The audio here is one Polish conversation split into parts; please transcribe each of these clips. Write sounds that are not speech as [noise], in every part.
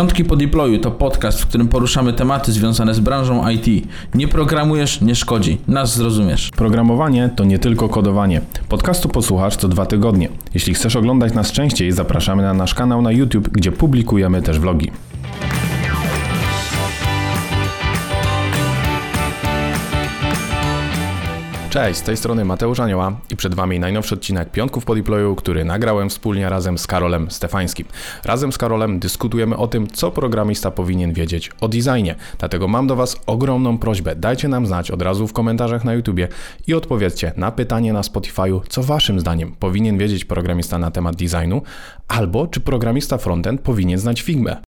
Piątki po deployu to podcast, w którym poruszamy tematy związane z branżą IT. Nie programujesz, nie szkodzi. Nas zrozumiesz. Programowanie to nie tylko kodowanie. Podcastu posłuchasz co dwa tygodnie. Jeśli chcesz oglądać nas częściej, zapraszamy na nasz kanał na YouTube, gdzie publikujemy też vlogi. Cześć, z tej strony Mateusz Anioła i przed Wami najnowszy odcinek Piątków po który nagrałem wspólnie razem z Karolem Stefańskim. Razem z Karolem dyskutujemy o tym, co programista powinien wiedzieć o designie. Dlatego mam do Was ogromną prośbę. Dajcie nam znać od razu w komentarzach na YouTubie i odpowiedzcie na pytanie na Spotify'u, co Waszym zdaniem powinien wiedzieć programista na temat designu, albo czy programista frontend powinien znać Figmę.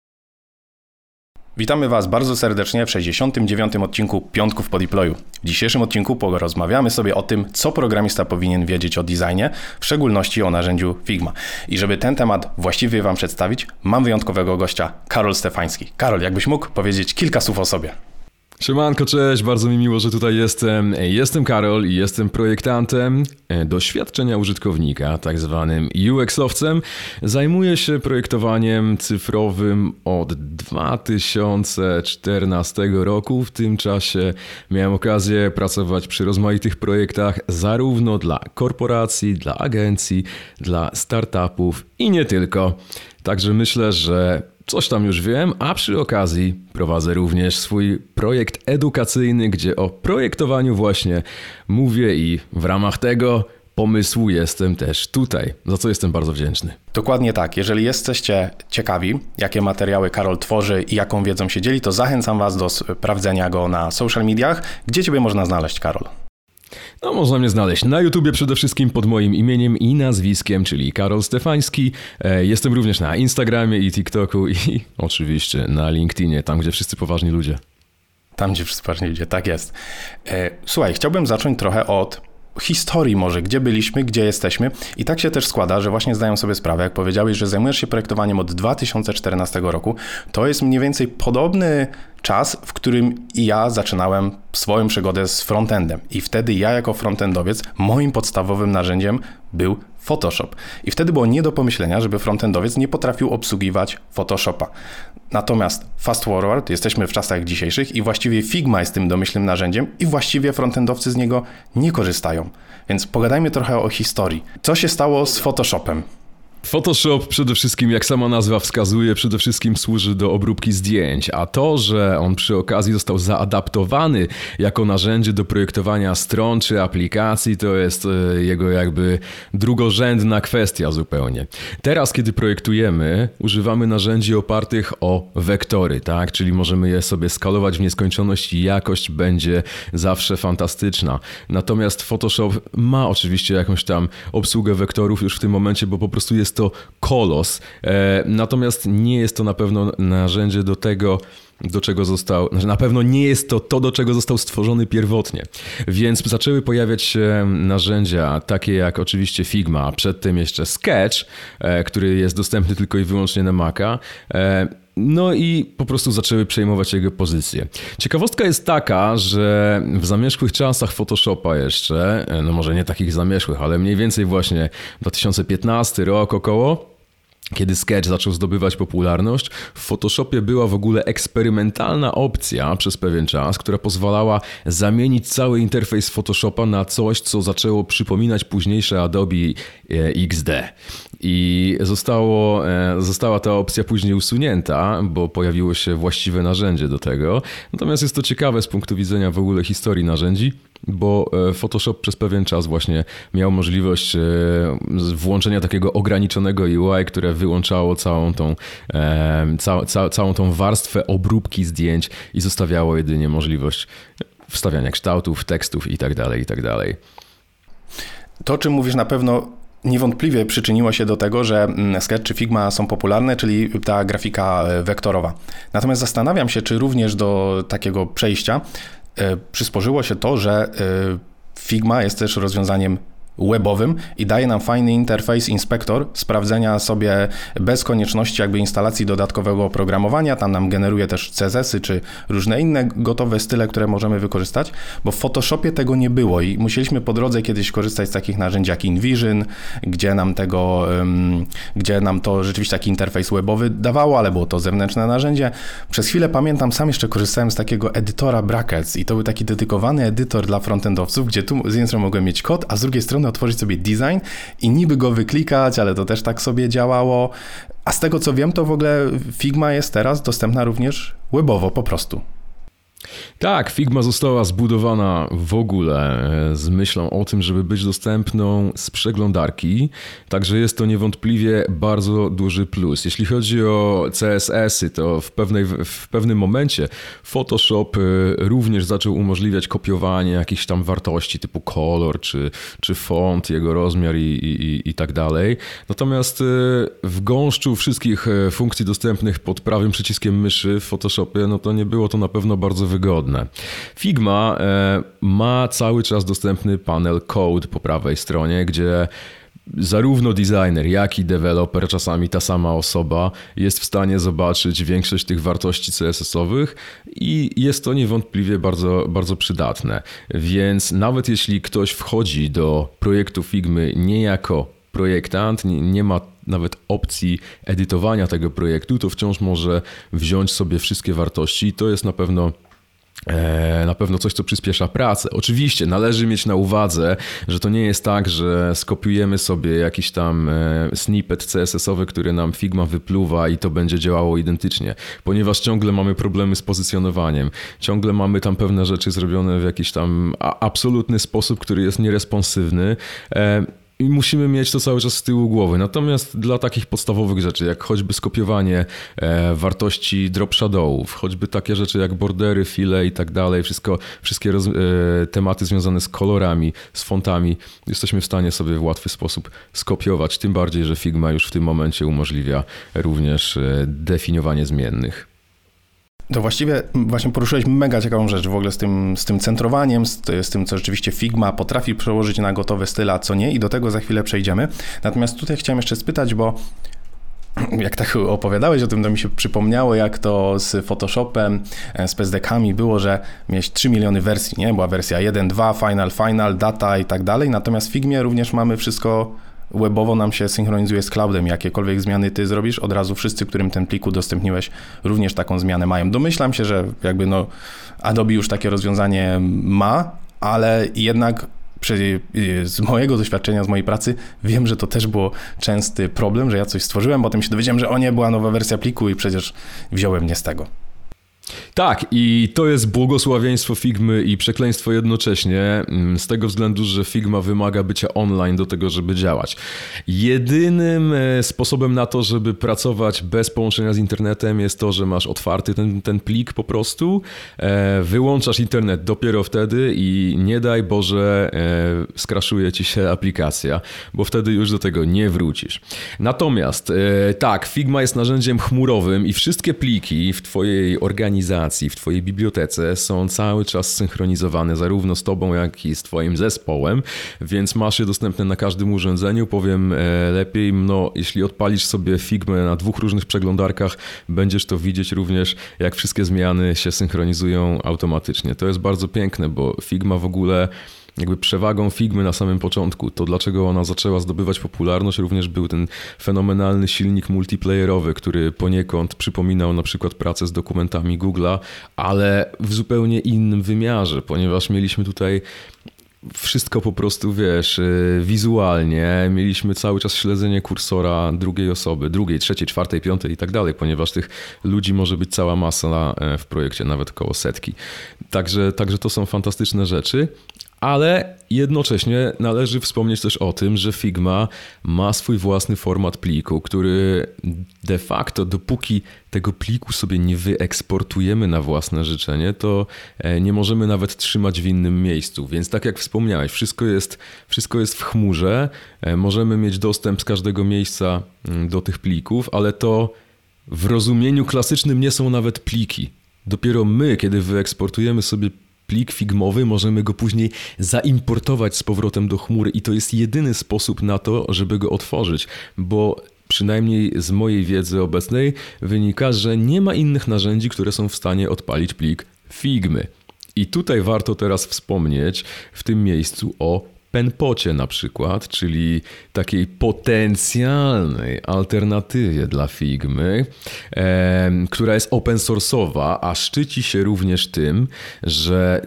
Witamy Was bardzo serdecznie w 69. odcinku Piątków po deployu. W dzisiejszym odcinku porozmawiamy sobie o tym, co programista powinien wiedzieć o designie, w szczególności o narzędziu Figma. I żeby ten temat właściwie Wam przedstawić, mam wyjątkowego gościa, Karol Stefański. Karol, jakbyś mógł powiedzieć kilka słów o sobie. Siemanko, cześć, bardzo mi miło, że tutaj jestem. Jestem Karol i jestem projektantem e, doświadczenia użytkownika, tak zwanym UX-owcem. Zajmuję się projektowaniem cyfrowym od 2014 roku. W tym czasie miałem okazję pracować przy rozmaitych projektach zarówno dla korporacji, dla agencji, dla startupów i nie tylko. Także myślę, że Coś tam już wiem, a przy okazji prowadzę również swój projekt edukacyjny, gdzie o projektowaniu właśnie mówię i w ramach tego pomysłu jestem też tutaj, za co jestem bardzo wdzięczny. Dokładnie tak. Jeżeli jesteście ciekawi, jakie materiały Karol tworzy i jaką wiedzą się dzieli, to zachęcam Was do sprawdzenia go na social mediach. Gdzie Ciebie można znaleźć, Karol? No, można mnie znaleźć na YouTubie przede wszystkim pod moim imieniem i nazwiskiem, czyli Karol Stefański. E, jestem również na Instagramie i TikToku i [laughs] oczywiście na LinkedInie, tam gdzie wszyscy poważni ludzie. Tam gdzie wszyscy poważni ludzie, tak jest. E, słuchaj, chciałbym zacząć trochę od historii może, gdzie byliśmy, gdzie jesteśmy. I tak się też składa, że właśnie zdają sobie sprawę, jak powiedziałeś, że zajmujesz się projektowaniem od 2014 roku. To jest mniej więcej podobny czas, w którym ja zaczynałem swoją przygodę z frontendem. I wtedy ja jako frontendowiec, moim podstawowym narzędziem był Photoshop. I wtedy było nie do pomyślenia, żeby frontendowiec nie potrafił obsługiwać Photoshopa. Natomiast fast forward, jesteśmy w czasach dzisiejszych i właściwie Figma jest tym domyślnym narzędziem i właściwie frontendowcy z niego nie korzystają. Więc pogadajmy trochę o historii. Co się stało z Photoshopem? Photoshop przede wszystkim, jak sama nazwa wskazuje, przede wszystkim służy do obróbki zdjęć, a to, że on przy okazji został zaadaptowany jako narzędzie do projektowania stron czy aplikacji, to jest e, jego jakby drugorzędna kwestia zupełnie. Teraz, kiedy projektujemy, używamy narzędzi opartych o wektory, tak? Czyli możemy je sobie skalować w nieskończoność i jakość będzie zawsze fantastyczna. Natomiast Photoshop ma oczywiście jakąś tam obsługę wektorów już w tym momencie, bo po prostu jest jest to kolos. E, natomiast nie jest to na pewno narzędzie do tego, do czego został, znaczy na pewno nie jest to to, do czego został stworzony pierwotnie. Więc zaczęły pojawiać się narzędzia takie jak oczywiście Figma, przedtem jeszcze Sketch, e, który jest dostępny tylko i wyłącznie na Maca. E, no i po prostu zaczęły przejmować jego pozycję. Ciekawostka jest taka, że w zamierzchłych czasach Photoshopa jeszcze, no może nie takich zamierzchłych, ale mniej więcej właśnie 2015 rok około, kiedy Sketch zaczął zdobywać popularność, w Photoshopie była w ogóle eksperymentalna opcja przez pewien czas, która pozwalała zamienić cały interfejs Photoshopa na coś, co zaczęło przypominać późniejsze Adobe e, XD. I zostało, e, została ta opcja później usunięta, bo pojawiło się właściwe narzędzie do tego. Natomiast jest to ciekawe z punktu widzenia w ogóle historii narzędzi bo e, Photoshop przez pewien czas właśnie miał możliwość e, włączenia takiego ograniczonego UI, które wyłączało całą tą, ca, ca, całą tą warstwę obróbki zdjęć i zostawiało jedynie możliwość wstawiania kształtów, tekstów itd. Tak itd. Tak to, czym mówisz, na pewno niewątpliwie przyczyniło się do tego, że mm, Sketch czy Figma są popularne, czyli ta grafika e, wektorowa. Natomiast zastanawiam się, czy również do takiego przejścia e, przysporzyło się to, że e, Figma jest też rozwiązaniem webowym i daje nam fajny interfejs inspektor sprawdzenia sobie bez konieczności jakby instalacji dodatkowego oprogramowania. Tam nam generuje też CSS-y czy różne inne gotowe style, które możemy wykorzystać, bo w Photoshopie tego nie było i musieliśmy po drodze kiedyś korzystać z takich narzędzi jak InVision, gdzie nam tego, gdzie nam to rzeczywiście taki interfejs webowy dawało, ale było to zewnętrzne narzędzie. Przez chwilę pamiętam, sam jeszcze korzystałem z takiego edytora Brackets i to był taki dedykowany edytor dla frontendowców, gdzie tu z jednej strony mogłem mieć kod, a z drugiej strony otworzyć sobie design i niby go wyklikać, ale to też tak sobie działało. A z tego co wiem, to w ogóle Figma jest teraz dostępna również webowo po prostu. Tak, Figma została zbudowana w ogóle e, z myślą o tym, żeby być dostępną z przeglądarki, także jest to niewątpliwie bardzo duży plus. Jeśli chodzi o CSS-y, to w, pewnej, w pewnym momencie Photoshop e, również zaczął umożliwiać kopiowanie jakichś tam wartości typu kolor, czy, czy font, jego rozmiar i, i, i tak dalej. Natomiast e, w gąszczu wszystkich funkcji dostępnych pod prawym przyciskiem myszy w Photoshopie, no to nie było to na pewno bardzo wygodne. Figma e, ma cały czas dostępny panel Code po prawej stronie, gdzie zarówno designer, jak i deweloper, czasami ta sama osoba, jest w stanie zobaczyć większość tych wartości CSS-owych i jest to niewątpliwie bardzo, bardzo przydatne. Więc nawet jeśli ktoś wchodzi do projektu Figmy nie jako projektant, nie, nie ma nawet opcji edytowania tego projektu, to wciąż może wziąć sobie wszystkie wartości i to jest na pewno na pewno coś, co przyspiesza pracę. Oczywiście należy mieć na uwadze, że to nie jest tak, że skopiujemy sobie jakiś tam e, snippet CSS-owy, który nam Figma wypluwa i to będzie działało identycznie, ponieważ ciągle mamy problemy z pozycjonowaniem, ciągle mamy tam pewne rzeczy zrobione w jakiś tam absolutny sposób, który jest nieresponsywny. I musimy mieć to cały czas z tyłu głowy. Natomiast dla takich podstawowych rzeczy, jak choćby skopiowanie e, wartości drop shadowów, choćby takie rzeczy jak bordery, file i tak dalej, wszystko, wszystkie roz, e, tematy związane z kolorami, z fontami, jesteśmy w stanie sobie w łatwy sposób skopiować. Tym bardziej, że Figma już w tym momencie umożliwia również e, definiowanie zmiennych. To właściwie właśnie poruszyłeś mega ciekawą rzecz w ogóle z tym, z tym centrowaniem, z, z, tym, co rzeczywiście Figma potrafi przełożyć na gotowy styl, a co nie, i do tego za chwilę przejdziemy. Natomiast tutaj chciałem jeszcze spytać, bo [clears throat] jak tak opowiadałeś o tym, to mi się przypomniało, jak to z Photoshopem, e, z PSDK-ami było, że miałeś 3 miliony wersji, nie? Była wersja 1, 2, Final, Final, Data i tak dalej, natomiast w Figmie również mamy wszystko webowo nam się synchronizuje z cloudem. Jakiekolwiek zmiany ty zrobisz, od razu wszyscy, którym ten plik udostępniłeś, również taką zmianę mają. Domyślam się, że jakby no Adobe już takie rozwiązanie ma, ale jednak z mojego doświadczenia, z mojej pracy, wiem, że to też było częsty problem, że ja coś stworzyłem, potem się dowiedziałem, że o nie, była nowa wersja pliku i przecież wziąłem nie z tego. Tak, i to jest błogosławieństwo Figmy i przekleństwo jednocześnie, mm, z tego względu, że Figma wymaga bycia online do tego, żeby działać. Jedynym e, sposobem na to, żeby pracować bez połączenia z internetem jest to, że masz otwarty ten, ten plik po prostu, e, wyłączasz internet dopiero wtedy i nie daj Boże e, skraszuje ci się aplikacja, bo wtedy już do tego nie wrócisz. Natomiast tak, Figma jest narzędziem chmurowym i wszystkie pliki w twojej organizacji organizacji, w Twojej bibliotece są cały czas synchronizowane zarówno z Tobą, jak i z Twoim zespołem, więc masz je dostępne na każdym urządzeniu. Powiem e, lepiej, no, jeśli odpalisz sobie Figmę na dwóch różnych przeglądarkach, będziesz to widzieć również, jak wszystkie zmiany się synchronizują automatycznie. To jest bardzo piękne, bo Figma w ogóle jakby przewagą Figmy na samym początku. To dlaczego ona zaczęła zdobywać popularność również był ten fenomenalny silnik multiplayerowy, który poniekąd przypominał na przykład pracę z dokumentami Google'a, ale w zupełnie innym wymiarze, ponieważ mieliśmy tutaj wszystko po prostu, wiesz, y, wizualnie. Mieliśmy cały czas śledzenie kursora drugiej osoby, drugiej, trzeciej, czwartej, piątej i tak dalej, ponieważ tych ludzi może być cała masa e, w projekcie, nawet koło setki. Także, także to są fantastyczne rzeczy ale jednocześnie należy wspomnieć też o tym, że Figma ma swój własny format pliku, który de facto, dopóki tego pliku sobie nie wyeksportujemy na własne życzenie, to e, nie możemy nawet trzymać w innym miejscu. Więc tak jak wspomniałeś, wszystko jest, wszystko jest w chmurze, e, możemy mieć dostęp z każdego miejsca mm, do tych plików, ale to w rozumieniu klasycznym nie są nawet pliki. Dopiero my, kiedy wyeksportujemy sobie plik figmowy, możemy go później zaimportować z powrotem do chmury i to jest jedyny sposób na to, żeby go otworzyć, bo przynajmniej z mojej wiedzy obecnej wynika, że nie ma innych narzędzi, które są w stanie odpalić plik Figmy. I tutaj warto teraz wspomnieć w tym miejscu o penpocie na przykład, czyli takiej potencjalnej alternatywie dla Figmy, e, która jest open source'owa, a szczyci się również tym, że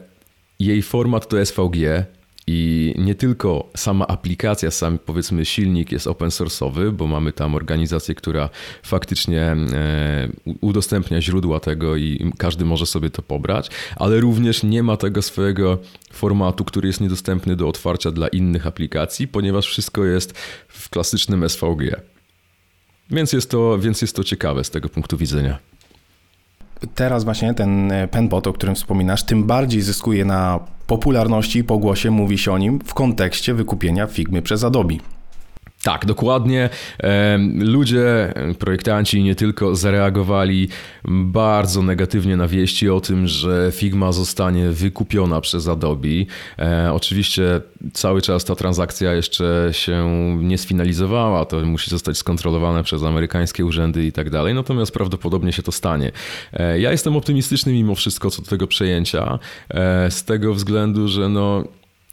jej format to SVG, i nie tylko sama aplikacja, sam powiedzmy silnik jest open source'owy, bo mamy tam organizację, która faktycznie e, udostępnia źródła tego i każdy może sobie to pobrać, ale również nie ma tego swojego formatu, który jest niedostępny do otwarcia dla innych aplikacji, ponieważ wszystko jest w klasycznym SVG. Więc jest to, więc jest to ciekawe z tego punktu widzenia teraz właśnie ten e, penbot, o którym wspominasz, tym bardziej zyskuje na popularności i pogłosie mówi się o nim w kontekście wykupienia Figmy przez Adobe. Tak, dokładnie. Ludzie, projektanci nie tylko zareagowali bardzo negatywnie na wieści o tym, że Figma zostanie wykupiona przez Adobe. E, oczywiście cały czas ta transakcja jeszcze się nie sfinalizowała, to musi zostać skontrolowane przez amerykańskie urzędy i tak dalej, natomiast prawdopodobnie się to stanie. E, ja jestem optymistyczny mimo wszystko co do tego przejęcia, e, z tego względu, że no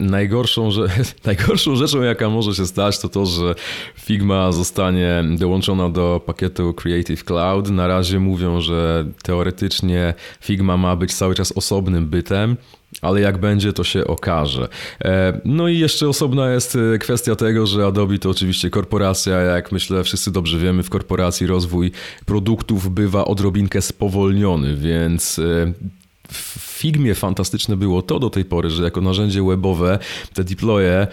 Najgorszą, że, [laughs] najgorszą rzeczą, jaka może się stać, to to, że Figma zostanie dołączona do pakietu Creative Cloud. Na razie mówią, że teoretycznie Figma ma być cały czas osobnym bytem, ale jak będzie, to się okaże. E, no i jeszcze osobna jest e, kwestia tego, że Adobe to oczywiście korporacja, jak myślę wszyscy dobrze wiemy, w korporacji rozwój produktów bywa odrobinkę spowolniony, więc e, Figmie fantastyczne było to do tej pory, że jako narzędzie webowe te deploye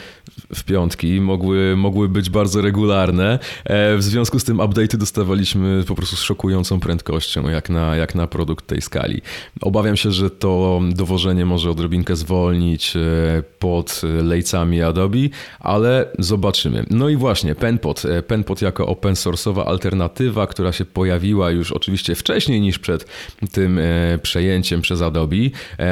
w piątki mogły, mogły być bardzo regularne. E, w związku z tym update'y dostawaliśmy po prostu z szokującą prędkością, jak na, jak na produkt tej skali. Obawiam się, że to dowożenie może odrobinkę zwolnić e, pod lejcami Adobe, ale zobaczymy. No i właśnie, Penpot. E, Penpot jako open source'owa alternatywa, która się pojawiła już oczywiście wcześniej niż przed tym przejęciem przez Adobe,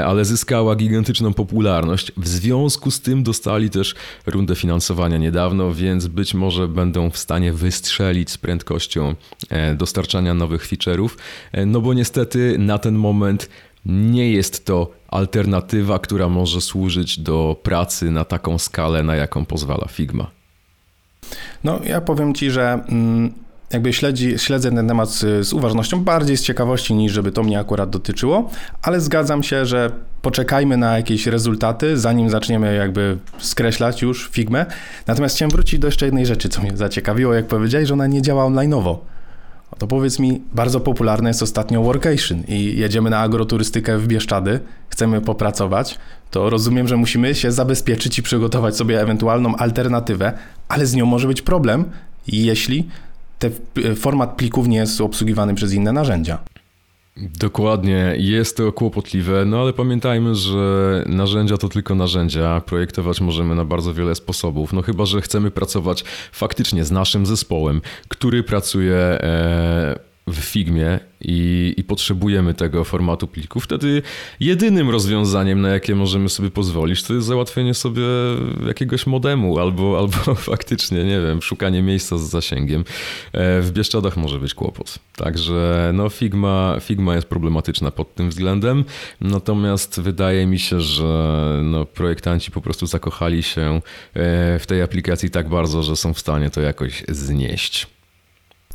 ale zyskała gigantyczną popularność. W związku z tym dostali też rundę finansowania niedawno, więc być może będą w stanie wystrzelić z prędkością e, dostarczania nowych feature'ów, e, no bo niestety na ten moment nie jest to alternatywa, która może służyć do pracy na taką skalę, na jaką pozwala Figma. No, ja powiem Ci, że mm, jakby śledzi, śledzę ten temat z, z, uważnością, bardziej z ciekawości niż żeby to mnie akurat dotyczyło, ale zgadzam się, że poczekajmy na jakieś rezultaty, zanim zaczniemy jakby skreślać już Figmę. Natomiast chciałem wrócić do jeszcze jednej rzeczy, co mnie zaciekawiło, jak powiedziałeś, że ona nie działa online'owo. To powiedz mi, bardzo popularne jest ostatnio workation i jedziemy na agroturystykę w Bieszczady, chcemy popracować, to rozumiem, że musimy się zabezpieczyć i przygotować sobie ewentualną alternatywę, ale z nią może być problem, jeśli ten format plików nie jest obsługiwany przez inne narzędzia. Dokładnie, jest to kłopotliwe, no ale pamiętajmy, że narzędzia to tylko narzędzia. Projektować możemy na bardzo wiele sposobów. No chyba, że chcemy pracować faktycznie z naszym zespołem, który pracuje e, w Figmie i, i, potrzebujemy tego formatu plików, wtedy jedynym rozwiązaniem, na jakie możemy sobie pozwolić, to jest załatwienie sobie jakiegoś modemu albo, [laughs] albo faktycznie, nie wiem, szukanie miejsca z zasięgiem. E, w Bieszczadach może być kłopot. Także no Figma, Figma jest problematyczna pod tym względem, natomiast wydaje mi się, że no, projektanci po prostu zakochali się e, w tej aplikacji tak bardzo, że są w stanie to jakoś znieść.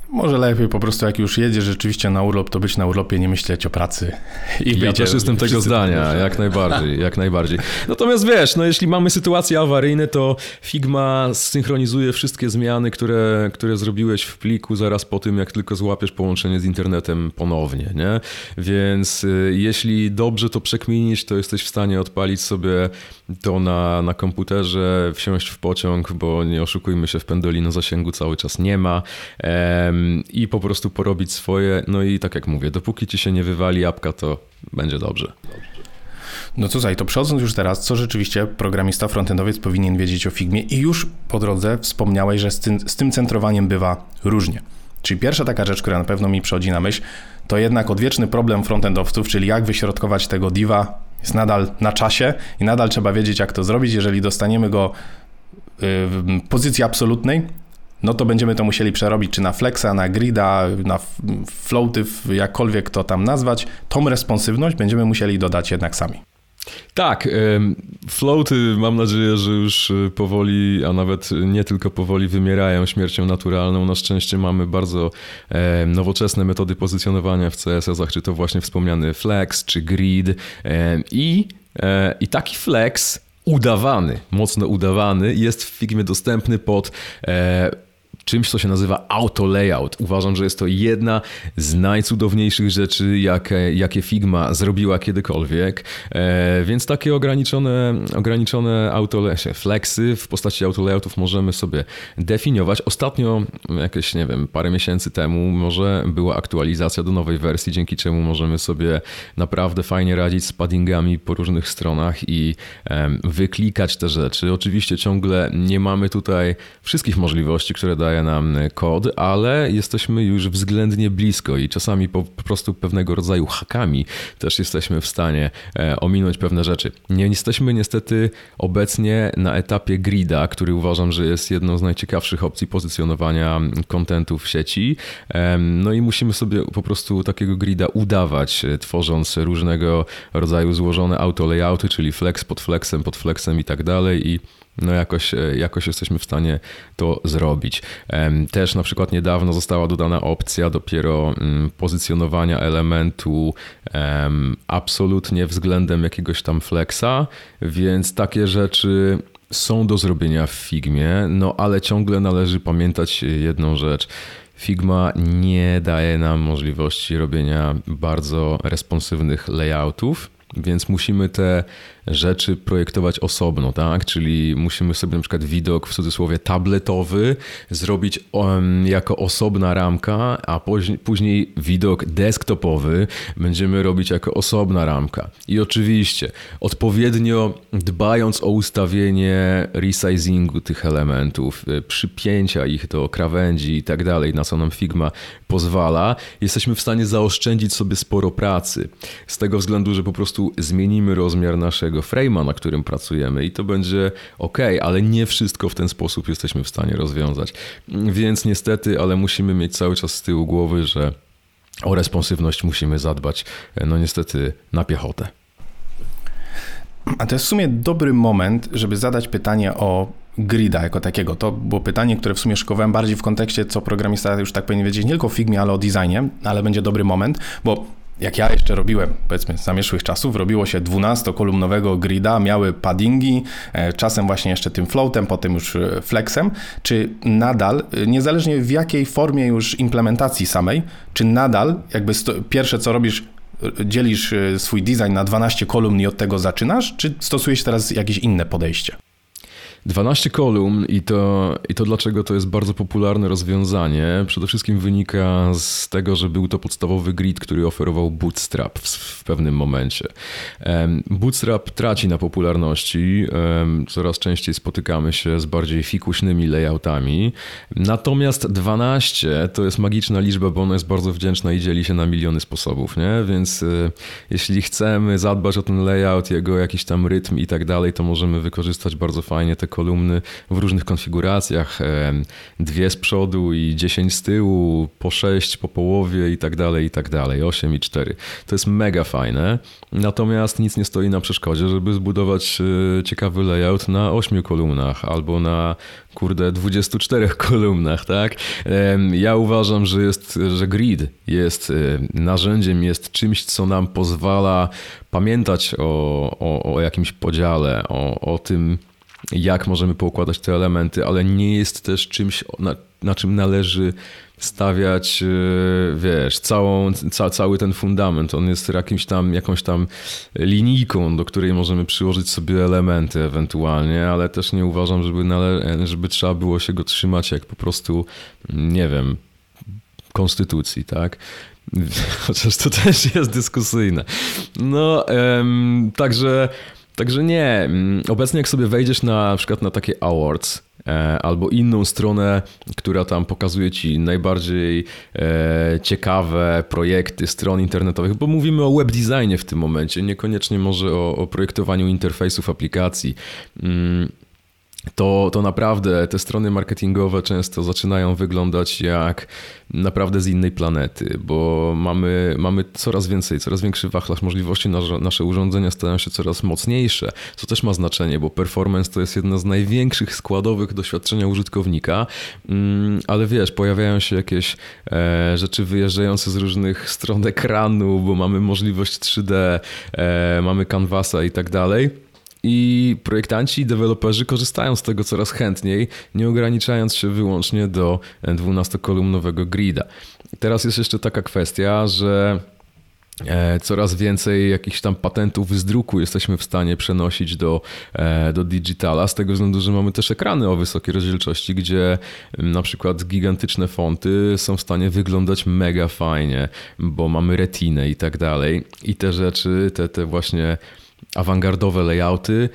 Może lepiej po prostu jak już jedziesz rzeczywiście na urlop, to być na urlopie, nie myśleć o pracy. I ja też jestem tego zdania, jak najbardziej, [laughs] jak najbardziej. Natomiast wiesz, no jeśli mamy sytuacje awaryjne, to Figma synchronizuje wszystkie zmiany, które, które zrobiłeś w pliku zaraz po tym, jak tylko złapiesz połączenie z internetem ponownie, nie? Więc y, jeśli dobrze to przekminisz, to jesteś w stanie odpalić sobie to na, na komputerze, wsiąść w pociąg, bo nie oszukujmy się, w Pendolino zasięgu cały czas nie ma i po prostu porobić swoje. No i tak jak mówię, dopóki ci się nie wywali apka, to będzie dobrze. No słuchaj, to przechodząc już teraz, co rzeczywiście programista frontendowiec powinien wiedzieć o Figmie i już po drodze wspomniałeś, że z tym, z tym centrowaniem bywa różnie. Czyli pierwsza taka rzecz, która na pewno mi przychodzi na myśl, to jednak odwieczny problem frontendowców, czyli jak wyśrodkować tego diva jest nadal na czasie i nadal trzeba wiedzieć, jak to zrobić. Jeżeli dostaniemy go w pozycji absolutnej, no to będziemy to musieli przerobić czy na flexa, na grida, na floaty, jakkolwiek to tam nazwać. Tą responsywność będziemy musieli dodać jednak sami. Tak, floaty mam nadzieję, że już e, powoli, a nawet nie tylko powoli wymierają śmiercią naturalną. Na szczęście mamy bardzo nowoczesne metody pozycjonowania w CSS-ach, czy to właśnie wspomniany flex, czy grid i, e, i taki flex udawany, mocno udawany, jest w Figmie dostępny pod e, czymś, co się nazywa auto layout. Uważam, że jest to jedna z najcudowniejszych rzeczy, jakie, jakie Figma zrobiła kiedykolwiek. E, więc takie ograniczone, ograniczone auto flexy w postaci auto layoutów możemy sobie definiować. Ostatnio, jakieś, nie wiem, parę miesięcy temu, może była aktualizacja do nowej wersji, dzięki czemu możemy sobie naprawdę fajnie radzić z paddingami po różnych stronach i e, wyklikać te rzeczy. Oczywiście ciągle nie mamy tutaj wszystkich możliwości, które daje nam kod, ale jesteśmy już względnie blisko i czasami po, po prostu pewnego rodzaju hakami też jesteśmy w stanie e, ominąć pewne rzeczy. Nie jesteśmy niestety obecnie na etapie grida, który uważam, że jest jedną z najciekawszych opcji pozycjonowania kontentu w sieci. No i musimy sobie po prostu takiego grida udawać, e, tworząc różnego rodzaju złożone auto layouty, czyli flex pod flexem, pod flexem i tak dalej i no jakoś, e, jakoś jesteśmy w stanie to zrobić. Też na przykład niedawno została dodana opcja dopiero mm, pozycjonowania elementu absolutnie względem jakiegoś tam flexa, więc takie rzeczy są do zrobienia w Figmie, no ale ciągle należy pamiętać jedną rzecz. Figma nie daje nam możliwości robienia bardzo responsywnych layoutów, więc musimy te rzeczy projektować osobno, tak? Czyli musimy sobie na przykład widok w cudzysłowie tabletowy zrobić jako osobna ramka, a później, widok desktopowy będziemy robić jako osobna ramka. I oczywiście odpowiednio dbając o ustawienie resizingu tych elementów, y, przypięcia ich do krawędzi i tak dalej, na co nam Figma pozwala, jesteśmy w stanie zaoszczędzić sobie sporo pracy. Z tego względu, że po prostu zmienimy rozmiar naszego tego frame'a, na którym pracujemy i to będzie ok, ale nie wszystko w ten sposób jesteśmy w stanie rozwiązać. Więc niestety, ale musimy mieć cały czas z tyłu głowy, że o responsywność musimy zadbać, no niestety, na piechotę. A to jest w sumie dobry moment, żeby zadać pytanie o grida jako takiego. To było pytanie, które w sumie szykowałem bardziej w kontekście, co programista już tak powinien wiedzieć, nie tylko o Figmie, ale o designie, ale będzie dobry moment, bo jak ja jeszcze robiłem, powiedzmy, z zamieszłych czasów, robiło się 12-kolumnowego grida, miały paddingi, e, czasem właśnie jeszcze tym floatem, potem już e, flexem. Czy nadal, e, niezależnie w jakiej formie już implementacji samej, czy nadal jakby pierwsze co robisz, dzielisz swój design na 12 kolumn i od tego zaczynasz, czy stosujesz teraz jakieś inne podejście? 12 kolumn i to, i to dlaczego to jest bardzo popularne rozwiązanie. Przede wszystkim wynika z tego, że był to podstawowy grid, który oferował Bootstrap w, w pewnym momencie. Bootstrap traci na popularności, coraz częściej spotykamy się z bardziej fikuśnymi layoutami. Natomiast 12 to jest magiczna liczba, bo ona jest bardzo wdzięczna i dzieli się na miliony sposobów, nie? Więc e, jeśli chcemy zadbać o ten layout, jego jakiś tam rytm i tak dalej, to możemy wykorzystać bardzo fajnie te kolumny w różnych konfiguracjach. Dwie z przodu i 10 z tyłu, po 6 po połowie i tak dalej, i tak dalej. 8 i 4. To jest mega fajne. Natomiast nic nie stoi na przeszkodzie, żeby zbudować e, ciekawy layout na 8 kolumnach albo na kurde 24 kolumnach, tak? Ja uważam, że jest, że grid jest e, narzędziem, jest czymś, co nam pozwala pamiętać o, o, o jakimś podziale, o, o tym, jak możemy poukładać te elementy, ale nie jest też czymś, na, na czym należy stawiać, e, wiesz, całą, ca, cały ten fundament. On jest jakimś tam, jakąś tam linijką, do której możemy przyłożyć sobie elementy ewentualnie, ale też nie uważam, żeby, nale, żeby trzeba było się go trzymać jak po prostu, nie wiem, konstytucji, tak? [laughs] Chociaż to też jest dyskusyjne. No, także Także nie. Mm, obecnie jak sobie wejdziesz na, na przykład na takie awards, e, albo inną stronę, która tam pokazuje ci najbardziej e, ciekawe projekty stron internetowych, bo mówimy o web designie w tym momencie, niekoniecznie może o, o projektowaniu interfejsów aplikacji. Mm, to, to naprawdę te strony marketingowe często zaczynają wyglądać jak naprawdę z innej planety, bo mamy, mamy coraz więcej, coraz większy wachlarz możliwości, nasze, nasze urządzenia stają się coraz mocniejsze, co też ma znaczenie, bo performance to jest jedna z największych składowych doświadczenia użytkownika, mm, ale wiesz, pojawiają się jakieś e, rzeczy wyjeżdżające z różnych stron ekranu, bo mamy możliwość 3D, e, mamy canvasa i tak dalej i projektanci i deweloperzy korzystają z tego coraz chętniej, nie ograniczając się wyłącznie do 12-kolumnowego grida. Teraz jest jeszcze taka kwestia, że e, Coraz więcej jakichś tam patentów z druku jesteśmy w stanie przenosić do, e, do digitala, z tego względu, że mamy też ekrany o wysokiej rozdzielczości, gdzie na przykład gigantyczne fonty są w stanie wyglądać mega fajnie, bo mamy retinę i tak dalej. I te rzeczy, te, te właśnie awangardowe layouty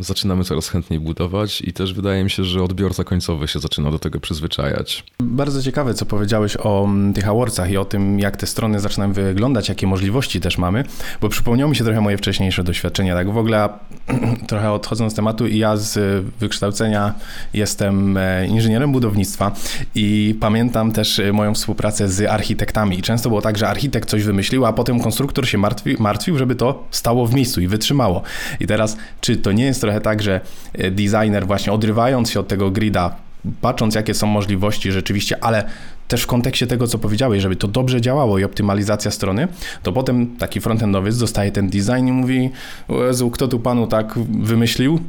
zaczynamy coraz chętniej budować i też wydaje mi się, że odbiorca końcowy się zaczyna do tego przyzwyczajać. Bardzo ciekawe, co powiedziałeś o mm, tych awardsach i o tym, jak te strony zaczynają wyglądać, jakie możliwości też mamy, bo przypomniało mi się trochę moje wcześniejsze doświadczenia. Tak w ogóle [clears throat] trochę odchodząc z tematu, ja z wykształcenia jestem e, inżynierem budownictwa i pamiętam też e, moją współpracę z architektami. I często było tak, że architekt coś wymyślił, a potem konstruktor się martwi, martwił, żeby to stało w miejscu i wytrzymało. I teraz, czy to nie jest trochę tak, że e, designer właśnie odrywając się od tego grida, patrząc jakie są możliwości rzeczywiście, ale też w kontekście tego, co powiedziałeś, żeby to dobrze działało i optymalizacja strony, to potem taki frontendowiec dostaje ten design i mówi, Jezu, kto tu panu tak wymyślił?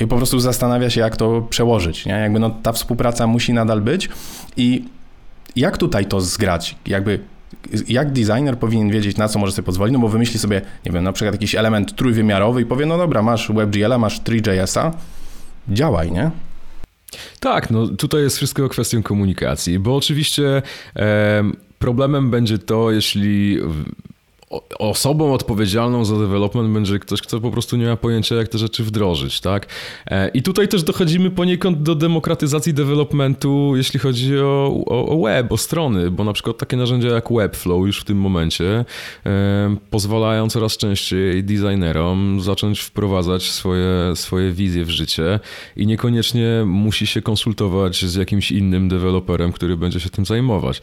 I po prostu zastanawia się, jak to przełożyć. Nie? Jakby no, ta współpraca musi nadal być i jak tutaj to zgrać? Jakby jak designer powinien wiedzieć, na co może sobie pozwolić, no bo wymyśli sobie, nie wiem, na przykład jakiś element trójwymiarowy i powie, no dobra, masz WebGL, masz 3JS-a, działaj, nie? Tak, no tutaj jest wszystko kwestią komunikacji, bo oczywiście e, problemem będzie to, jeśli osobą odpowiedzialną za development będzie ktoś, kto po prostu nie ma pojęcia, jak te rzeczy wdrożyć, tak? E, I tutaj też dochodzimy poniekąd do demokratyzacji developmentu, jeśli chodzi o, o, o web, o strony, bo na przykład takie narzędzia jak Webflow już w tym momencie e, pozwalają coraz częściej designerom zacząć wprowadzać swoje, swoje wizje w życie i niekoniecznie musi się konsultować z jakimś innym deweloperem, który będzie się tym zajmować.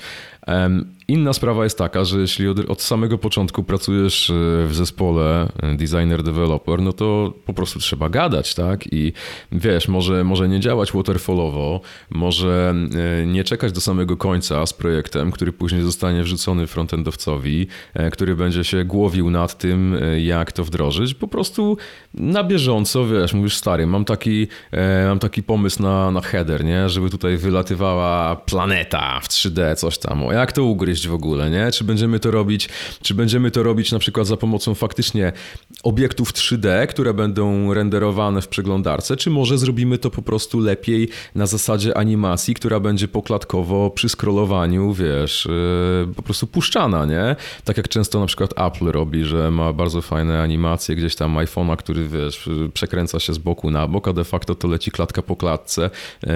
Inna sprawa jest taka, że jeśli od, od, samego początku pracujesz e, w zespole e, designer-developer, no to po prostu trzeba gadać, tak? I wiesz, może, może nie działać waterfallowo, może e, nie czekać do samego końca z projektem, który później zostanie wrzucony frontendowcowi, który będzie się głowił nad tym, jak to wdrożyć. Po prostu na bieżąco, wiesz, mówisz, stary, mam taki, mam taki pomysł na, na header, nie? Żeby tutaj wylatywała planeta w 3D, coś tam. O, jak to ugryźć w ogóle, nie? Czy będziemy to robić, czy będziemy to robić na przykład za pomocą faktycznie obiektów 3D, które będą renderowane w przeglądarce, czy może zrobimy to po prostu lepiej na zasadzie animacji, która będzie pokładkowo przy scrollowaniu, wiesz, yy, po prostu puszczana, nie? Tak jak często na przykład Apple robi, że ma bardzo fajne animacje gdzieś tam iPhone'a, który, wiesz, przekręca się z boku na bok, a de facto to leci klatka po klatce, yy,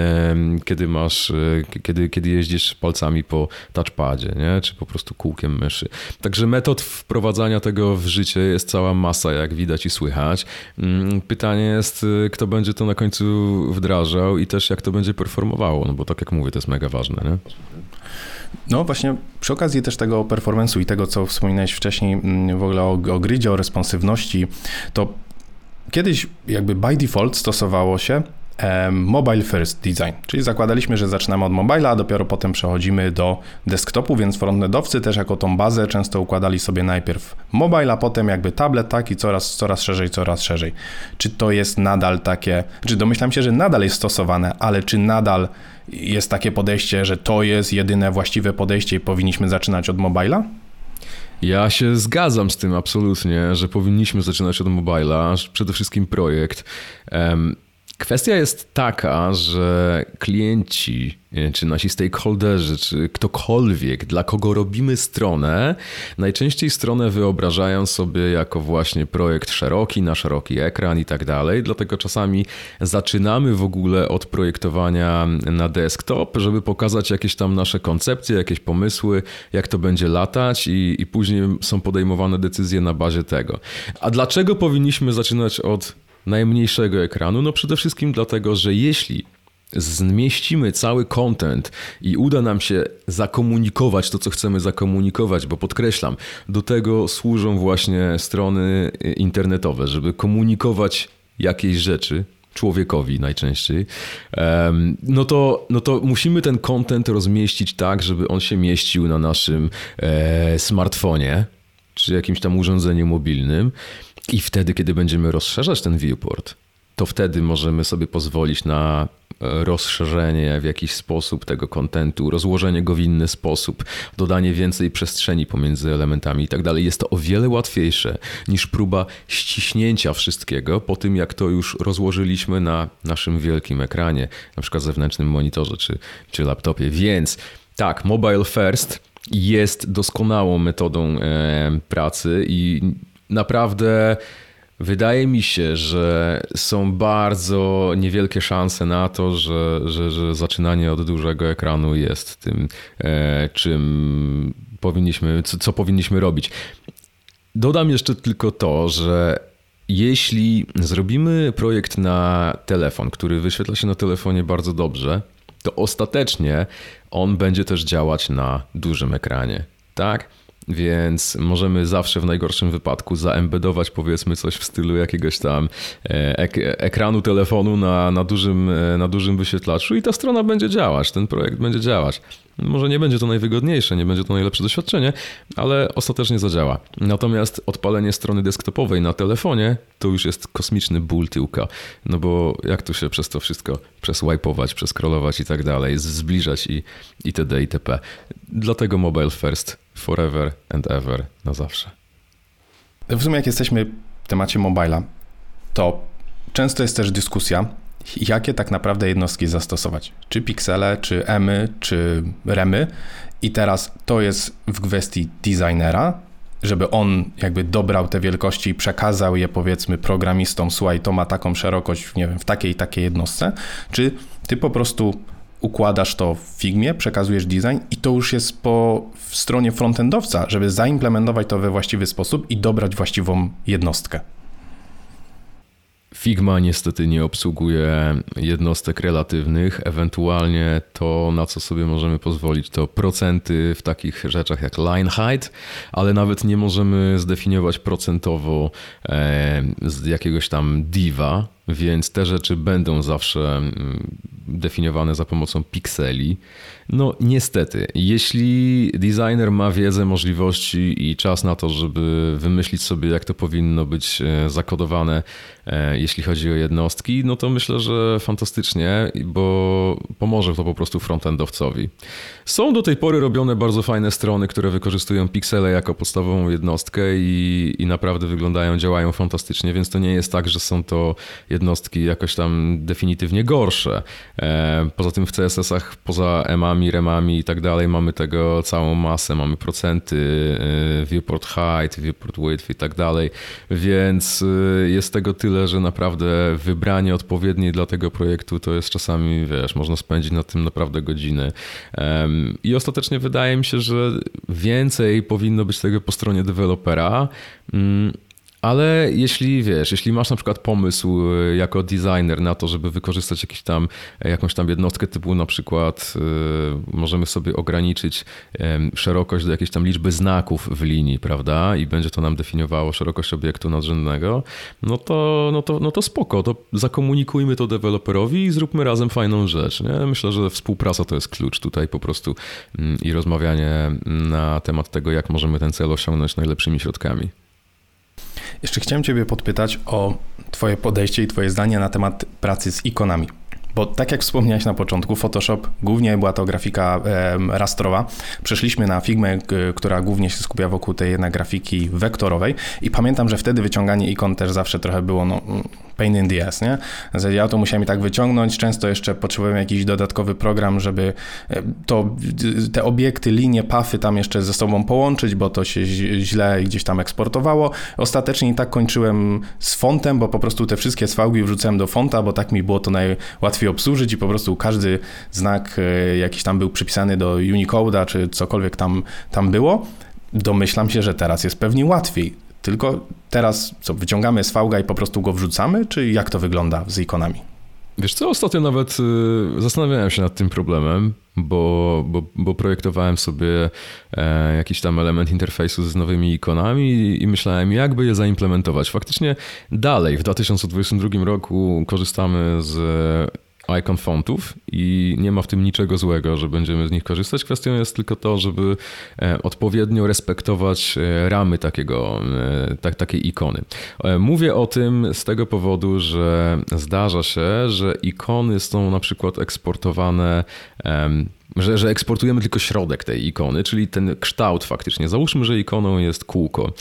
kiedy masz, yy, kiedy, kiedy jeździsz palcami po touchpadzie, nie? Czy po prostu kółkiem myszy. Także metod wprowadzania tego w życie jest cała masa, jak widać i słychać. Mm, pytanie jest, y, kto będzie to na końcu wdrażał i też jak to będzie performowało, no bo tak jak mówię, to jest mega ważne, nie? No właśnie, przy okazji też tego performance'u i tego, co wspominałeś wcześniej mm, w ogóle o, o o responsywności, to kiedyś jakby by default stosowało się Mobile First Design, czyli zakładaliśmy, że zaczynamy od mobila, a dopiero potem przechodzimy do desktopu, więc frontendowcy też jako tą bazę często układali sobie najpierw mobile, a potem jakby tablet, tak i coraz, coraz szerzej, coraz szerzej. Czy to jest nadal takie, czy domyślam się, że nadal jest stosowane, ale czy nadal jest takie podejście, że to jest jedyne właściwe podejście i powinniśmy zaczynać od mobila? Ja się zgadzam z tym absolutnie, że powinniśmy zaczynać od mobila, przede wszystkim projekt. Kwestia jest taka, że klienci, czy nasi stakeholderzy, czy ktokolwiek, dla kogo robimy stronę, najczęściej stronę wyobrażają sobie jako właśnie projekt szeroki, na szeroki ekran i tak dalej. Dlatego czasami zaczynamy w ogóle od projektowania na desktop, żeby pokazać jakieś tam nasze koncepcje, jakieś pomysły, jak to będzie latać, i, i później są podejmowane decyzje na bazie tego. A dlaczego powinniśmy zaczynać od najmniejszego ekranu? No przede wszystkim dlatego, że jeśli zmieścimy cały content i uda nam się zakomunikować to, co chcemy zakomunikować, bo podkreślam, do tego służą właśnie strony internetowe, żeby komunikować jakieś rzeczy, człowiekowi najczęściej, no to, no to musimy ten content rozmieścić tak, żeby on się mieścił na naszym e, smartfonie czy jakimś tam urządzeniu mobilnym. I wtedy, kiedy będziemy rozszerzać ten viewport, to wtedy możemy sobie pozwolić na e, rozszerzenie w jakiś sposób tego kontentu, rozłożenie go w inny sposób, dodanie więcej przestrzeni pomiędzy elementami i tak dalej. Jest to o wiele łatwiejsze niż próba ściśnięcia wszystkiego po tym, jak to już rozłożyliśmy na naszym wielkim ekranie, na przykład zewnętrznym monitorze czy, czy laptopie. Więc tak, mobile first jest doskonałą metodą e, pracy i naprawdę wydaje mi się, że są bardzo niewielkie szanse na to, że, że, że zaczynanie od dużego ekranu jest tym, e, czym powinniśmy, co, co powinniśmy robić. Dodam jeszcze tylko to, że jeśli zrobimy projekt na telefon, który wyświetla się na telefonie bardzo dobrze, to ostatecznie on będzie też działać na dużym ekranie. Tak? Więc możemy zawsze w najgorszym wypadku zaembedować powiedzmy coś w stylu jakiegoś tam e, ek ekranu telefonu na, na, dużym, e, na dużym wyświetlaczu i ta strona będzie działać, ten projekt będzie działać. Może nie będzie to najwygodniejsze, nie będzie to najlepsze doświadczenie, ale ostatecznie zadziała. Natomiast odpalenie strony desktopowej na telefonie to już jest kosmiczny ból tyłka, no bo jak tu się przez to wszystko przeswipeować, przeskrolować i tak dalej, zbliżać i itd. itp. Dlatego mobile first forever and ever, na zawsze. W sumie jak jesteśmy w temacie mobila, to często jest też dyskusja, jakie tak naprawdę jednostki zastosować. Czy piksele, czy emy, czy remy. I teraz to jest w kwestii designera, żeby on jakby dobrał te wielkości i przekazał je powiedzmy programistom, słuchaj, to ma taką szerokość, nie wiem, w takiej i takiej jednostce, czy ty po prostu układasz to w Figmie, przekazujesz design i to już jest po stronie frontendowca, żeby zaimplementować to we właściwy sposób i dobrać właściwą jednostkę. Figma niestety nie obsługuje jednostek relatywnych, ewentualnie to, na co sobie możemy pozwolić, to procenty w takich rzeczach jak line height, ale nawet nie możemy zdefiniować procentowo e, jakiegoś tam diva, więc te rzeczy będą zawsze mm, definiowane za pomocą pikseli. No niestety, jeśli designer ma wiedzę, możliwości i czas na to, żeby wymyślić sobie, jak to powinno być e, zakodowane, e, jeśli chodzi o jednostki, no to myślę, że fantastycznie, bo pomoże to po prostu frontendowcowi. Są do tej pory robione bardzo fajne strony, które wykorzystują piksele jako podstawową jednostkę i, i naprawdę wyglądają, działają fantastycznie, więc to nie jest tak, że są to jednostki jakoś tam definitywnie gorsze. E, poza tym w CSS-ach, poza emami, remami i tak dalej, mamy tego całą masę, mamy procenty, e, viewport height, viewport width i tak dalej, więc e, jest tego tyle, że naprawdę wybranie odpowiedniej dla tego projektu to jest czasami, wiesz, można spędzić na tym naprawdę godziny. I ostatecznie wydaje mi się, że więcej powinno być tego po stronie dewelopera. Mm, ale jeśli wiesz, jeśli masz na przykład pomysł e, jako designer na to, żeby wykorzystać jakiś tam, e, jakąś tam jednostkę typu na przykład y, możemy sobie ograniczyć y, szerokość do jakiejś tam liczby znaków w linii, prawda? I będzie to nam definiowało szerokość obiektu nadrzędnego, no to, no to, no to spoko, to zakomunikujmy to deweloperowi i zróbmy razem fajną rzecz. Nie? Myślę, że współpraca to jest klucz tutaj po prostu y, i rozmawianie na temat tego, jak możemy ten cel osiągnąć najlepszymi środkami. Jeszcze chciałem Ciebie podpytać o Twoje podejście i Twoje zdanie na temat pracy z ikonami. Bo tak jak wspomniałeś na początku, Photoshop głównie była to grafika rastrowa. Przeszliśmy na Figmę, która głównie się skupia wokół tej grafiki wektorowej i pamiętam, że wtedy wyciąganie ikon też zawsze trochę było no, pain in the ass, nie? Ja to musiałem i tak wyciągnąć, często jeszcze potrzebowałem jakiś dodatkowy program, żeby e, to, te obiekty, linie, pafy tam jeszcze ze sobą połączyć, bo to się źle gdzieś tam eksportowało. Ostatecznie i tak kończyłem z fontem, bo po prostu te wszystkie swałgi wrzucałem do fonta, bo tak mi było to najłatwiej obsłużyć i po prostu każdy znak e, jakiś tam był przypisany do Unicode'a, czy cokolwiek tam, tam było. Domyślam się, że teraz jest pewnie łatwiej. Tylko teraz co, wyciągamy SVG i po prostu go wrzucamy, czy jak to wygląda z ikonami? Wiesz co, ostatnio nawet y, zastanawiałem się nad tym problemem, bo, bo, bo projektowałem sobie e, jakiś tam element interfejsu z nowymi ikonami i myślałem, jakby je zaimplementować. Faktycznie dalej w 2022 roku korzystamy z icon fontów i nie ma w tym niczego złego, że będziemy z nich korzystać. Kwestią jest tylko to, żeby e, odpowiednio respektować e, ramy takiego, e, tak, takiej ikony. Mówię o tym z tego powodu, że zdarza się, że ikony są na przykład eksportowane że, że eksportujemy tylko środek tej ikony, czyli ten kształt faktycznie. Załóżmy, że ikoną jest kółko.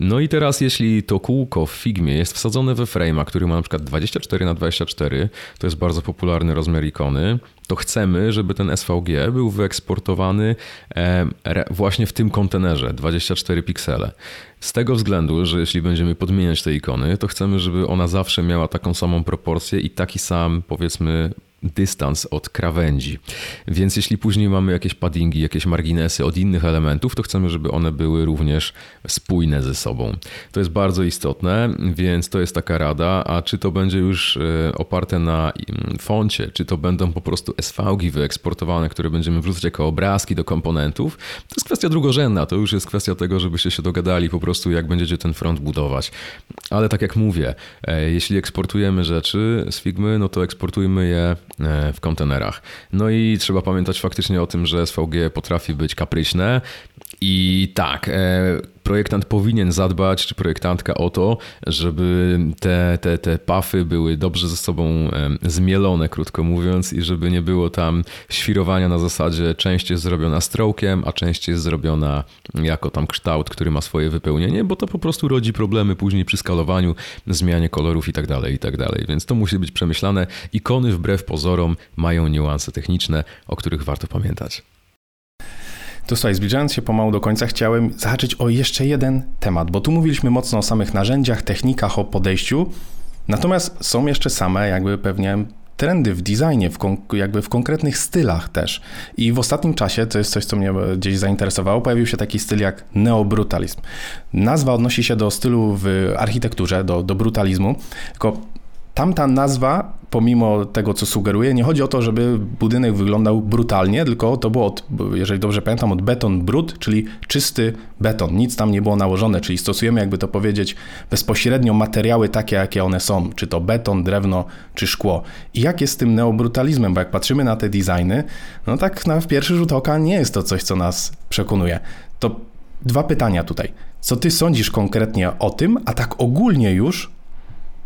No i teraz jeśli to kółko w Figmie jest wsadzone we frame'a, który ma na przykład 24 na 24 to jest bardzo popularny rozmiar ikony, to chcemy, żeby ten SVG był wyeksportowany właśnie w tym kontenerze 24 piksele. Z tego względu, że jeśli będziemy podmieniać te ikony, to chcemy, żeby ona zawsze miała taką samą proporcję i taki sam, powiedzmy, dystans od krawędzi. Więc jeśli później mamy jakieś paddingi, jakieś marginesy od innych elementów, to chcemy, żeby one były również spójne ze sobą. To jest bardzo istotne, więc to jest taka rada, a czy to będzie już e, oparte na mm, foncie, czy to będą po prostu SVG wyeksportowane, które będziemy wrzucać jako obrazki do komponentów, to jest kwestia drugorzędna, to już jest kwestia tego, żebyście się dogadali po prostu jak będziecie ten front budować. Ale tak jak mówię, e, jeśli eksportujemy rzeczy z Figmy, no to eksportujmy je w kontenerach. No i trzeba pamiętać faktycznie o tym, że SVG potrafi być kapryśne i tak, e, projektant powinien zadbać, czy projektantka o to, żeby te, te, te pafy były dobrze ze sobą zmielone, krótko mówiąc, i żeby nie było tam świrowania na zasadzie część jest zrobiona strokiem, a część jest zrobiona jako tam kształt, który ma swoje wypełnienie, bo to po prostu rodzi problemy później przy skalowaniu, zmianie kolorów i tak dalej, i tak. Więc to musi być przemyślane. Ikony wbrew pozorom mają niuanse techniczne, o których warto pamiętać. To słuchaj, zbliżając się pomału do końca, chciałem zahaczyć o jeszcze jeden temat, bo tu mówiliśmy mocno o samych narzędziach, technikach, o podejściu, natomiast są jeszcze same jakby pewnie trendy w designie, w jakby w konkretnych stylach też. I w ostatnim czasie, to jest coś, co mnie gdzieś zainteresowało, pojawił się taki styl jak neobrutalizm. Nazwa odnosi się do stylu w architekturze, do, do brutalizmu, tylko tamta nazwa, pomimo tego, co sugeruje, nie chodzi o to, żeby budynek wyglądał brutalnie, tylko to było, od, jeżeli dobrze pamiętam, od beton brut, czyli czysty beton. Nic tam nie było nałożone, czyli stosujemy, jakby to powiedzieć, bezpośrednio materiały takie, jakie one są, czy to beton, drewno, czy szkło. I jak jest z tym neobrutalizmem, bo jak patrzymy na te designy, no tak na pierwszy rzut oka nie jest to coś, co nas przekonuje. To dwa pytania tutaj. Co ty sądzisz konkretnie o tym, a tak ogólnie już,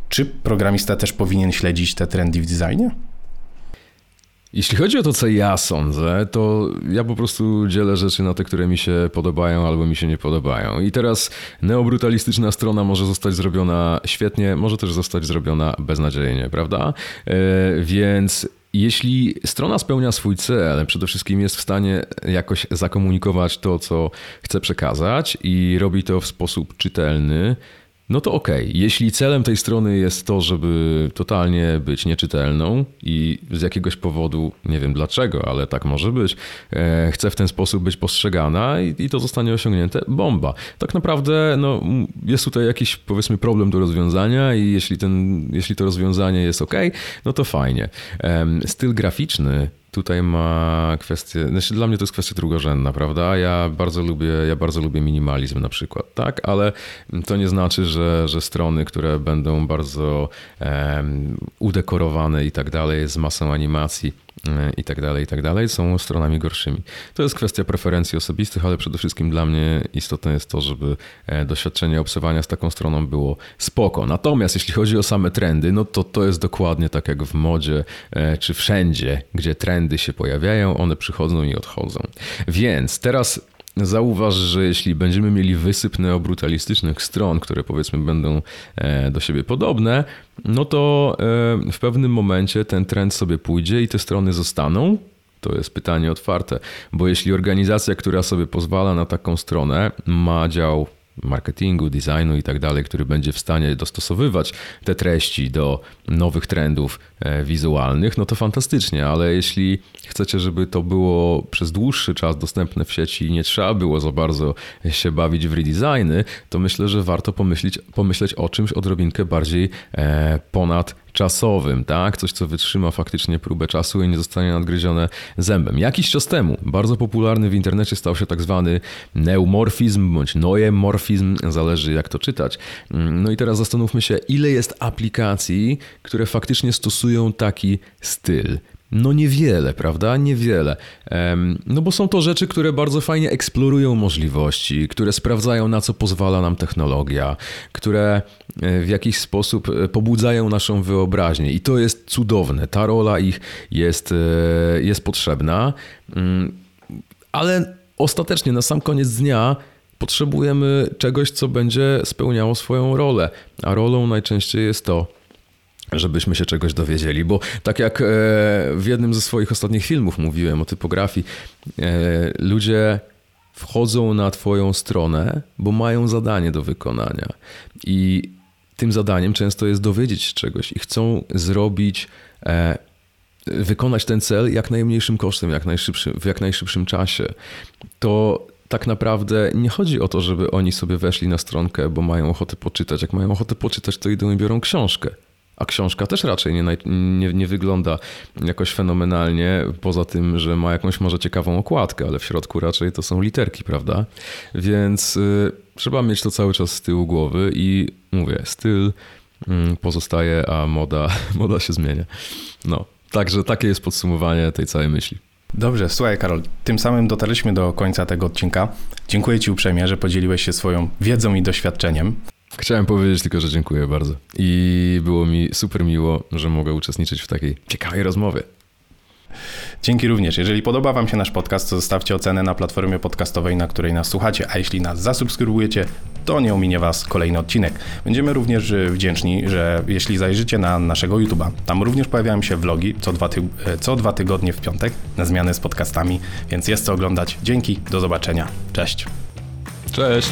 czy programista też powinien śledzić te trendy w designie? Jeśli chodzi o to, co ja sądzę, to ja po prostu dzielę rzeczy na te, które mi się podobają albo mi się nie podobają. I teraz neobrutalistyczna strona może zostać zrobiona świetnie, może też zostać zrobiona beznadziejnie, prawda? E, więc jeśli strona spełnia swój cel, przede wszystkim jest w stanie jakoś zakomunikować to, co chce przekazać i robi to w sposób czytelny, no to okej. Okay. Jeśli celem tej strony jest to, żeby totalnie być nieczytelną i z jakiegoś powodu, nie wiem dlaczego, ale tak może być, e, chce w ten sposób być postrzegana i, i, to zostanie osiągnięte, bomba. Tak naprawdę no, jest tutaj jakiś powiedzmy problem do rozwiązania i jeśli, ten, jeśli to rozwiązanie jest ok, no to fajnie. Styl graficzny tutaj ma kwestię, znaczy dla mnie to jest kwestia drugorzędna, prawda? Ja bardzo lubię, ja bardzo lubię minimalizm na przykład, tak? Ale to nie znaczy, że, że strony, które będą bardzo um, udekorowane i tak dalej, z masą animacji, i tak dalej, i tak dalej, są stronami gorszymi. To jest kwestia preferencji osobistych, ale przede wszystkim dla mnie istotne jest to, żeby e, doświadczenie obserwowania z taką stroną było spoko. Natomiast jeśli chodzi o same trendy, no to to jest dokładnie tak jak w modzie, e, czy wszędzie, gdzie trendy się pojawiają, one przychodzą i odchodzą. Więc teraz zauważ, że jeśli będziemy mieli wysyp neobrutalistycznych stron, które powiedzmy będą e, do siebie podobne, no to e, w pewnym momencie ten trend sobie pójdzie i te strony zostaną. To jest pytanie otwarte, bo jeśli organizacja, która sobie pozwala na taką stronę, ma dział marketingu, designu i tak dalej, który będzie w stanie dostosowywać te treści do nowych trendów e, wizualnych, no to fantastycznie, ale jeśli chcecie, żeby to było przez dłuższy czas dostępne w sieci i nie trzeba było za bardzo się bawić w redesigny, to myślę, że warto pomyśleć, pomyśleć o czymś odrobinkę bardziej e, ponad czasowym, tak? Coś, co wytrzyma faktycznie próbę czasu i nie zostanie nadgryzione zębem. Jakiś czas temu bardzo popularny w internecie stał się tak zwany neumorfizm bądź noemorfizm, zależy jak to czytać. No i teraz zastanówmy się, ile jest aplikacji, które faktycznie stosują taki styl. No niewiele, prawda? Niewiele. No bo są to rzeczy, które bardzo fajnie eksplorują możliwości, które sprawdzają na co pozwala nam technologia, które e, w jakiś sposób e, pobudzają naszą wyobraźnię i to jest cudowne. Ta rola ich jest, e, jest potrzebna, mm, ale ostatecznie na sam koniec dnia potrzebujemy czegoś, co będzie spełniało swoją rolę, a rolą najczęściej jest to, żebyśmy się czegoś dowiedzieli, bo tak jak e, w jednym ze swoich ostatnich filmów mówiłem o typografii, e, ludzie wchodzą na Twoją stronę, bo mają zadanie do wykonania. I tym zadaniem często jest dowiedzieć się czegoś i chcą zrobić, e, wykonać ten cel jak najmniejszym kosztem, jak najszybszym, w jak najszybszym czasie. To tak naprawdę nie chodzi o to, żeby oni sobie weszli na stronkę, bo mają ochotę poczytać. Jak mają ochotę poczytać, to idą i biorą książkę. A książka też raczej nie, nie, nie, wygląda jakoś fenomenalnie, poza tym, że ma jakąś może ciekawą okładkę, ale w środku raczej to są literki, prawda? Więc y, trzeba mieć to cały czas z tyłu głowy i mówię, styl y, pozostaje, a moda, [laughs] moda się zmienia. No, także takie jest podsumowanie tej całej myśli. Dobrze, słuchaj Karol, tym samym dotarliśmy do końca tego odcinka. Dziękuję Ci uprzejmie, że podzieliłeś się swoją wiedzą i doświadczeniem. Chciałem powiedzieć tylko, że dziękuję bardzo. I było mi super miło, że mogę uczestniczyć w takiej ciekawej rozmowie. Dzięki również. Jeżeli podoba Wam się nasz podcast, to zostawcie ocenę na platformie podcastowej, na której nas słuchacie, a jeśli nas zasubskrybujecie, to nie ominie Was kolejny odcinek. Będziemy również y, wdzięczni, że jeśli zajrzycie na naszego YouTube'a, tam również pojawiają się vlogi co dwa, e, co dwa tygodnie w piątek na zmianę z podcastami, więc jest co oglądać. Dzięki, do zobaczenia. Cześć. Cześć.